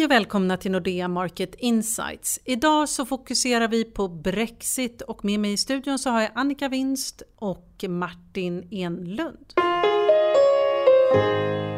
Hej och välkomna till Nordea Market Insights. Idag så fokuserar vi på Brexit och med mig i studion så har jag Annika Winst och Martin Enlund.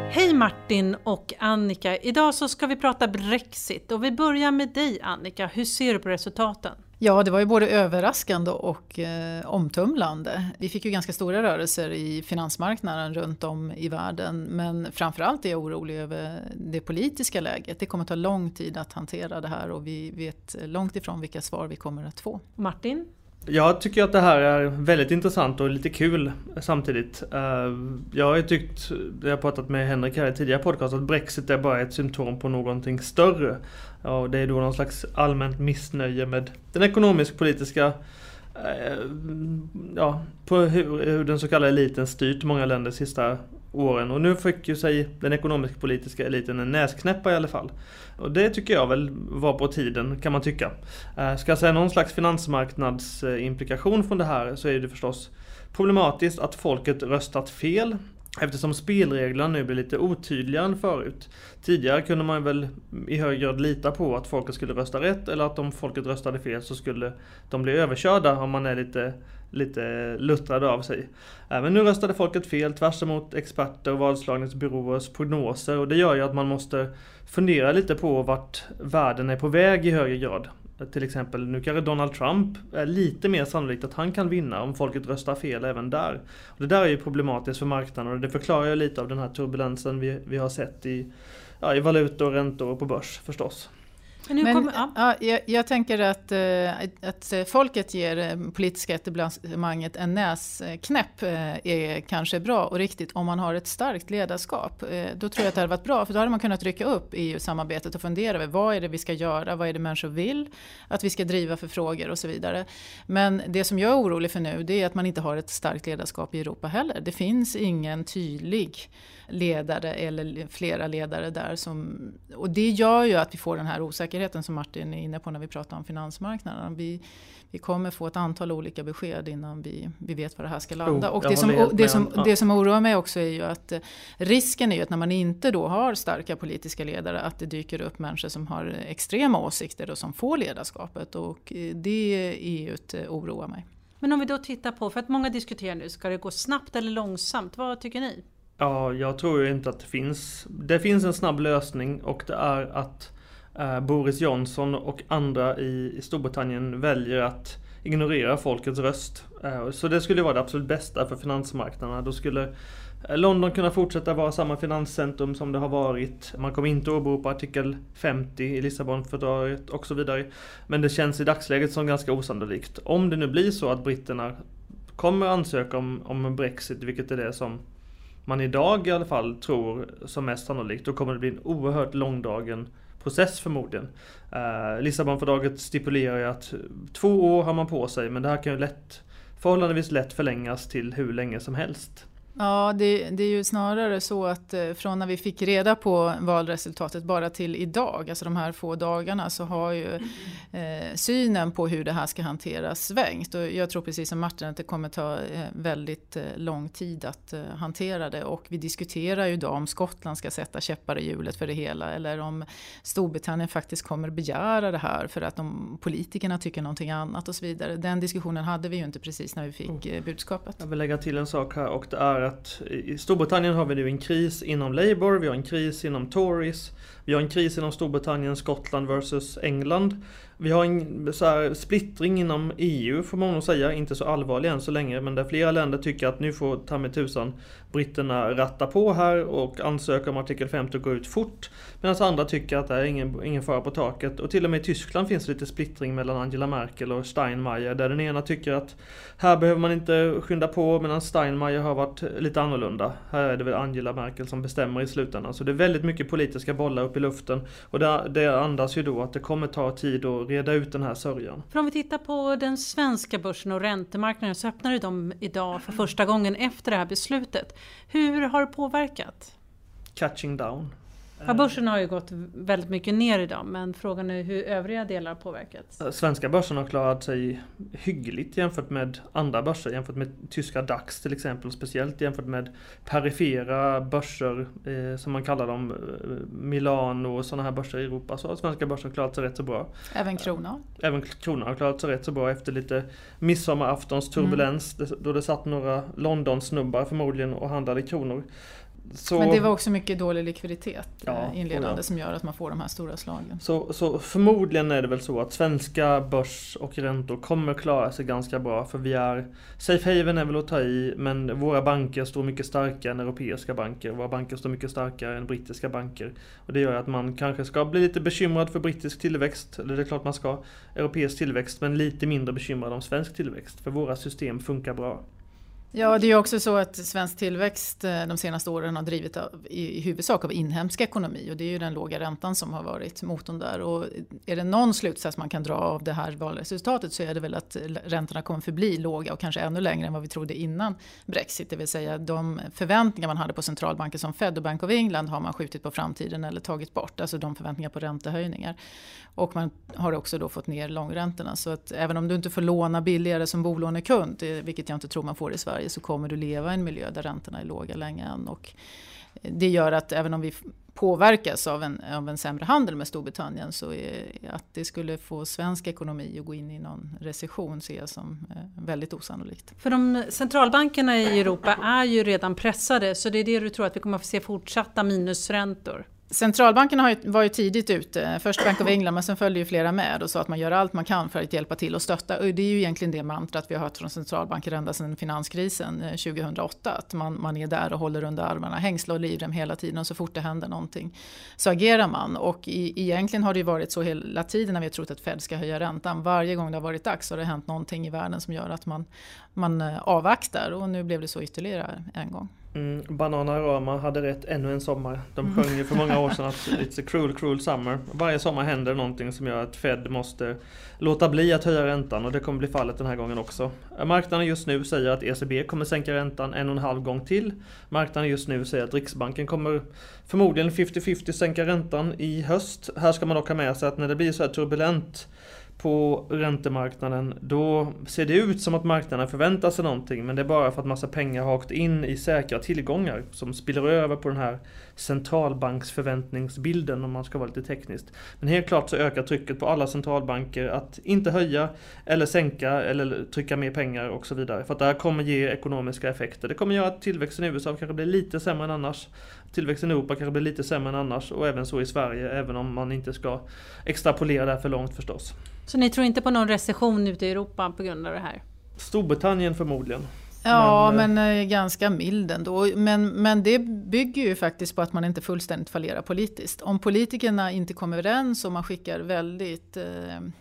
Hej Martin och Annika! Idag så ska vi prata Brexit och vi börjar med dig Annika. Hur ser du på resultaten? Ja, det var ju både överraskande och eh, omtumlande. Vi fick ju ganska stora rörelser i finansmarknaden runt om i världen. Men framförallt är jag orolig över det politiska läget. Det kommer ta lång tid att hantera det här och vi vet långt ifrån vilka svar vi kommer att få. Martin? Jag tycker att det här är väldigt intressant och lite kul samtidigt. Eh, jag har ju tyckt, jag har pratat med Henrik här i tidigare podcast, att Brexit är bara ett symptom på någonting större. Och det är då någon slags allmänt missnöje med den ekonomisk-politiska eh, ja, på hur, hur den så kallade eliten styrt många länder de sista åren. Och nu fick ju sig den ekonomisk-politiska eliten en näsknäppa i alla fall. Och det tycker jag väl var på tiden, kan man tycka. Eh, ska jag säga någon slags finansmarknadsimplikation från det här så är det förstås problematiskt att folket röstat fel. Eftersom spelreglerna nu blir lite otydligare än förut. Tidigare kunde man väl i hög grad lita på att folket skulle rösta rätt eller att om folket röstade fel så skulle de bli överkörda om man är lite, lite luttrade av sig. Men nu röstade folket fel tvärs emot experter och valslagningsbyråers prognoser och det gör ju att man måste fundera lite på vart världen är på väg i högre grad. Till exempel, nu kanske Donald Trump är lite mer sannolikt att han kan vinna om folket röstar fel även där. Och det där är ju problematiskt för marknaden och det förklarar ju lite av den här turbulensen vi, vi har sett i, ja, i valutor, räntor och på börs förstås. Men, kommer, ja. ja jag, jag, tänker att, äh, att folket ger eh, politiska etablissemanget en näsknäpp är kanske bra och riktigt om man har ett starkt ledarskap. Då tror jag att det hade varit bra, för då hade man kunnat rycka upp EU-samarbetet och fundera över vad är det vi ska göra, vad är det människor vill att vi ska driva för frågor och så vidare. Men det som jag är orolig för nu, det är att man inte har ett starkt ledarskap i Europa heller. Det finns ingen tydlig ledare eller flera ledare där. Som, och det gör ju att vi får den här osäkerheten som Martin är inne på när vi pratar om finansmarknaden. Vi, vi kommer få ett antal olika besked innan vi, vi vet var det här ska landa. Oh, och det som, det, som, det som oroar mig också är ju att eh, risken är ju att när man inte då har starka politiska ledare att det dyker upp människor som har extrema åsikter och som får ledarskapet. Och eh, det är ju ett eh, oroar mig. Men om vi då tittar på, för att många diskuterar nu, ska det gå snabbt eller långsamt? Vad tycker ni? Ja, jag tror ju inte att det finns. Det finns en snabb lösning och det är att Eh, Boris Johnson och andra i, Storbritannien väljer att ignorera folkets röst. Eh, så det skulle vara det absolut bästa för finansmarknaderna. Då skulle eh, London kunna fortsätta vara samma finanscentrum som det har varit. Man kommer inte åberopa artikel 50 i Lissabonfördraget och så vidare. Men det känns i dagsläget som ganska osannolikt. Om det nu blir så att britterna kommer ansöka om, om Brexit, vilket är det som man idag i alla fall tror som mest sannolikt, då kommer det bli en oerhört långdragen process förmodligen. Eh, Lissabonfördraget stipulerar ju att två år har man på sig, men det här kan ju lätt, förhållandevis lätt förlängas till hur länge som helst. Ja, det, det, är ju snarare så att eh, från när vi fick reda på valresultatet bara till idag, alltså de här få dagarna, så har ju eh, synen på hur det här ska hanteras svängt. Och jag tror precis som Martin att det kommer ta eh, väldigt eh, lång tid att eh, hantera det. Och vi diskuterar ju idag om Skottland ska sätta käppar i hjulet för det hela eller om Storbritannien faktiskt kommer begära det här för att de politikerna tycker någonting annat och så vidare. Den diskussionen hade vi ju inte precis när vi fick eh, budskapet. Jag vill lägga till en sak här och det är att i Storbritannien har vi nu en kris inom Labour, vi har en kris inom Tories, vi har en kris inom Storbritannien, Skottland versus England. Vi har en så här, splittring inom EU får man nog säga, inte så allvarlig än så länge, men där flera länder tycker att nu får ta med tusan britterna ratta på här och ansöka om artikel 50 och gå ut fort. Medan andra tycker att det är ingen, ingen fara på taket. Och till och med i Tyskland finns det lite splittring mellan Angela Merkel och Steinmeier, där den ena tycker att här behöver man inte skynda på, medan Steinmeier har varit lite annorlunda. Här är det väl Angela Merkel som bestämmer i slutändan. Så det är väldigt mycket politiska bollar upp i luften. Och det, det andas ju då att det kommer ta tid att reda ut den här sörjan. För om vi tittar på den svenska börsen och räntemarknaden så öppnar de idag för första gången efter det här beslutet. Hur har det påverkat? Catching down. Ja, börsen har ju gått väldigt mycket ner idag men frågan är hur övriga delar har påverkats. Svenska börsen har klarat sig hyggligt jämfört med andra börser, jämfört med tyska DAX till exempel, speciellt jämfört med perifera börser eh, som man kallar dem, eh, Milano och sådana här börser i Europa, så har svenska börsen klarat sig rätt så bra. Även kronan? Även kronan har klarat sig rätt så bra efter lite midsommaraftons turbulens, mm. då det satt några London-snubbar förmodligen och handlade kronor. Så, Men det var också mycket dålig likviditet ja, eh, inledande ja. som gör att man får de här stora slagen. Så, så förmodligen är det väl så att svenska börs och räntor kommer klara sig ganska bra för vi är Safe haven är väl att ta i men våra banker står mycket starkare än europeiska banker. Våra banker står mycket starkare än brittiska banker. Och det gör att man kanske ska bli lite bekymrad för brittisk tillväxt. Eller det är klart man ska. Europeisk tillväxt men lite mindre bekymrad om svensk tillväxt. För våra system funkar bra. Ja, det är också så att svensk tillväxt eh, de senaste åren har drivit av, i huvudsak av inhemsk ekonomi och det är ju den låga räntan som har varit motorn där. Och är det någon slutsats man kan dra av det här valresultatet så är det väl att räntorna kommer förbli låga och kanske ännu längre än vad vi trodde innan Brexit. Det vill säga de förväntningar man hade på centralbanker som Fed och Bank of England har man skjutit på framtiden eller tagit bort. Alltså de förväntningar på räntehöjningar. Och man har också då fått ner långräntorna. Så att även om du inte får låna billigare som bolånekund, eh, vilket jag inte tror man får i Sverige, så kommer du leva i en miljö där räntorna är låga länge än. Och det gör att även om vi påverkas av en, av en sämre handel med Storbritannien så är att det skulle få svensk ekonomi att gå in i någon recession ser jag som eh, väldigt osannolikt. För de centralbankerna i Europa är ju redan pressade så det är det du tror att vi kommer att få se fortsatta minusräntor? Centralbankerna var ju tidigt ute, först Bank of England men sen följde ju flera med och sa att man gör allt man kan för att hjälpa till och stötta. Och det är ju egentligen det mantrat vi har hört från centralbanker ända sedan finanskrisen eh, 2008. Att man, man är där och håller under armarna, hängsla och livrem hela tiden och så fort det händer någonting så agerar man. Och i, egentligen har det ju varit så hela tiden när vi har trott att Fed ska höja räntan. Varje gång det har varit dags har det hänt någonting i världen som gör att man, man eh, avvaktar och nu blev det så ytterligare en gång. Mm, Bananarama hade rätt ännu en sommar. De mm. sjöng ju för många år sedan att it's a cruel, cruel summer. Varje sommar händer någonting som gör att Fed måste låta bli att höja räntan och det kommer bli fallet den här gången också. Marknaden just nu säger att ECB kommer sänka räntan en och en halv gång till. Marknaden just nu säger att Riksbanken kommer förmodligen 50-50 sänka räntan i höst. Här ska man dock ha med sig att när det blir så här turbulent på räntemarknaden, då ser det ut som att marknaden förväntar sig någonting, men det är bara för att massa pengar har åkt in i säkra tillgångar som spiller över på den här centralbanksförväntningsbilden om man ska vara lite tekniskt. Men helt klart så ökar trycket på alla centralbanker att inte höja eller sänka eller trycka mer pengar och så vidare. För att det här kommer ge ekonomiska effekter. Det kommer göra att tillväxten i USA kanske blir lite sämre än annars. Tillväxten i Europa kanske blir lite sämre än annars och även så i Sverige, även om man inte ska extrapolera det här för långt förstås. Så ni tror inte på någon recession ute i Europa på grund av det här? Storbritannien förmodligen. Ja, men, men eh, ganska mild ändå. Men, men det bygger ju faktiskt på att man inte fullständigt fallerar politiskt. Om politikerna inte kommer överens och man skickar väldigt eh,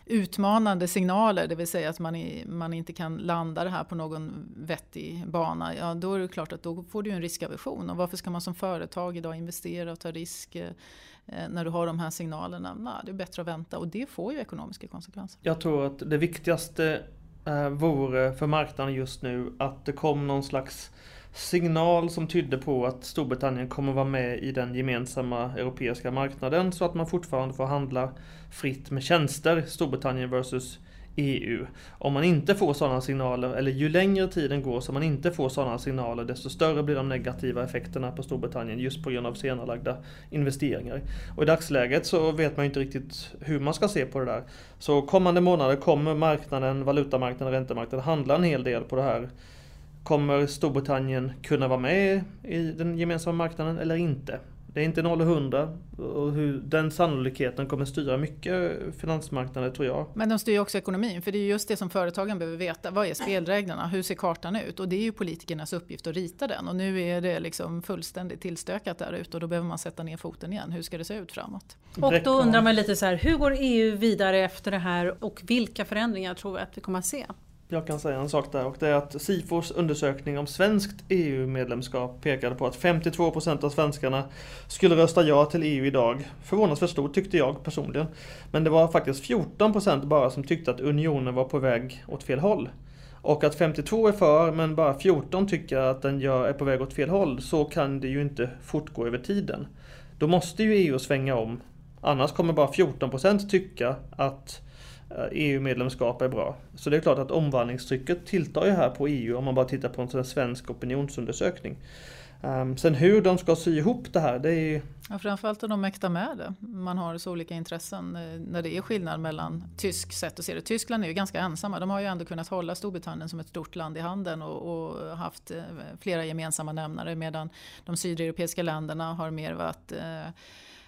utmanande signaler, det vill säga att man, i, man inte kan landa det här på någon vettig bana, ja då är det klart att då får du en riskaversion. Och varför ska man som företag idag investera och ta risk eh, när du har de här signalerna? Nej, det är bättre att vänta och det får ju ekonomiska konsekvenser. Jag tror att det viktigaste eh, vore för marknaden just nu att det kom någon slags signal som tydde på att Storbritannien kommer vara med i den gemensamma europeiska marknaden så att man fortfarande får handla fritt med tjänster, Storbritannien versus EU. Om man inte får sådana signaler, eller ju längre tiden går som man inte får sådana signaler, desto större blir de negativa effekterna på Storbritannien just på grund av senarelagda investeringar. Och i dagsläget så vet man inte riktigt hur man ska se på det där. Så kommande månader kommer marknaden, valutamarknaden, räntemarknaden handla en hel del på det här. Kommer Storbritannien kunna vara med i den gemensamma marknaden eller inte? Det är inte 0 och 100 och hur den sannolikheten kommer styra mycket finansmarknaden tror jag. Men de styr också ekonomin för det är just det som företagen behöver veta. Vad är spelreglerna? Hur ser kartan ut? Och det är ju politikernas uppgift att rita den och nu är det liksom fullständigt tillstökat där ute och då behöver man sätta ner foten igen. Hur ska det se ut framåt? Och då undrar man lite så här, hur går EU vidare efter det här och vilka förändringar tror vi att vi kommer att se? Jag kan säga en sak där och det är att Sifos undersökning om svenskt EU-medlemskap pekade på att 52% av svenskarna skulle rösta ja till EU idag. Förvånansvärt stort tyckte jag personligen. Men det var faktiskt 14% bara som tyckte att unionen var på väg åt fel håll. Och att 52 är för men bara 14 tycker att den är på väg åt fel håll, så kan det ju inte fortgå över tiden. då måste ju EU svänga om. Annars kommer bara 14% tycka att Eh, e EU-medlemskap är bra. Så det är klart att omvandlingstrycket tilltar ju här på EU om man bara tittar på en svensk opinionsundersökning. Um, sen hur de ska sy ihop det här, det är Ja, framförallt om de mäktar med det. Man har så olika intressen eh, när det är skillnad mellan tysk sätt att se det. Tyskland är ju ganska ensamma. De har ju ändå kunnat hålla Storbritannien som ett stort land i handen och, och haft eh, flera gemensamma nämnare medan de sydeuropeiska länderna har mer varit Eh,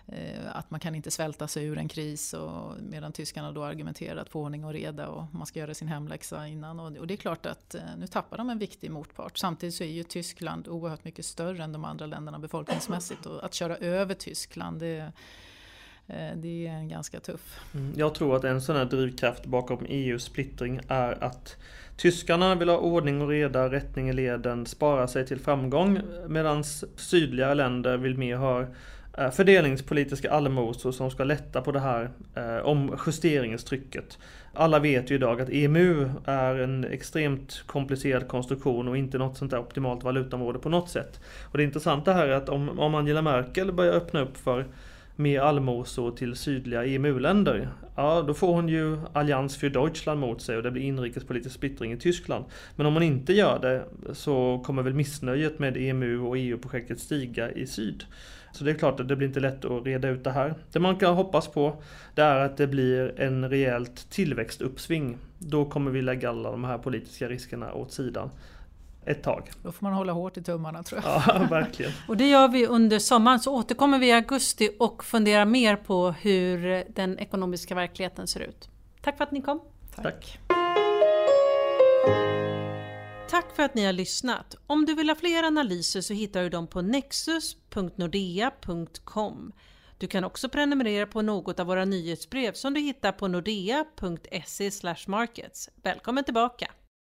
Eh, att man kan inte svälta sig ur en kris och medan tyskarna då argumenterat på ordning och reda och man ska göra sin hemläxa innan. Och det är klart att eh, nu tappar de en viktig motpart. Samtidigt så är ju Tyskland oerhört mycket större än de andra länderna befolkningsmässigt och att köra över Tyskland det, eh, det är ganska tuff. Mm, jag tror att en sån här drivkraft bakom EUs splittring är att Tyskarna vill ha ordning och reda, rättning i leden, spara sig till framgång medan sydligare länder vill mer ha Eh, fördelningspolitiska allmosor som ska lätta på det här eh, om justeringstrycket. Alla vet ju idag att EMU är en extremt komplicerad konstruktion och inte något sånt där optimalt valutaområde på något sätt. Och det intressanta här är att om, om Angela Merkel börjar öppna upp för mer allmosor till sydliga EMU-länder, ja då får hon ju Allians för Deutschland mot sig och det blir inrikespolitisk splittring i Tyskland. Men om hon inte gör det så kommer väl missnöjet med EMU och EU-projektet stiga i syd. Så det är klart att det blir inte lätt att reda ut det här. Det man kan hoppas på det är att det blir en rejält tillväxtuppsving. Då kommer vi lägga alla de här politiska riskerna åt sidan ett tag. Då får man hålla hårt i tummarna tror jag. Ja, verkligen. och det gör vi under sommaren, så återkommer vi i augusti och funderar mer på hur den ekonomiska verkligheten ser ut. Tack för att ni kom. Tack. Tack. Tack för att ni har lyssnat. Om du vill ha fler analyser så hittar du dem på nexus.nordea.com. Du kan också prenumerera på något av våra nyhetsbrev som du hittar på nordea.se markets. Välkommen tillbaka!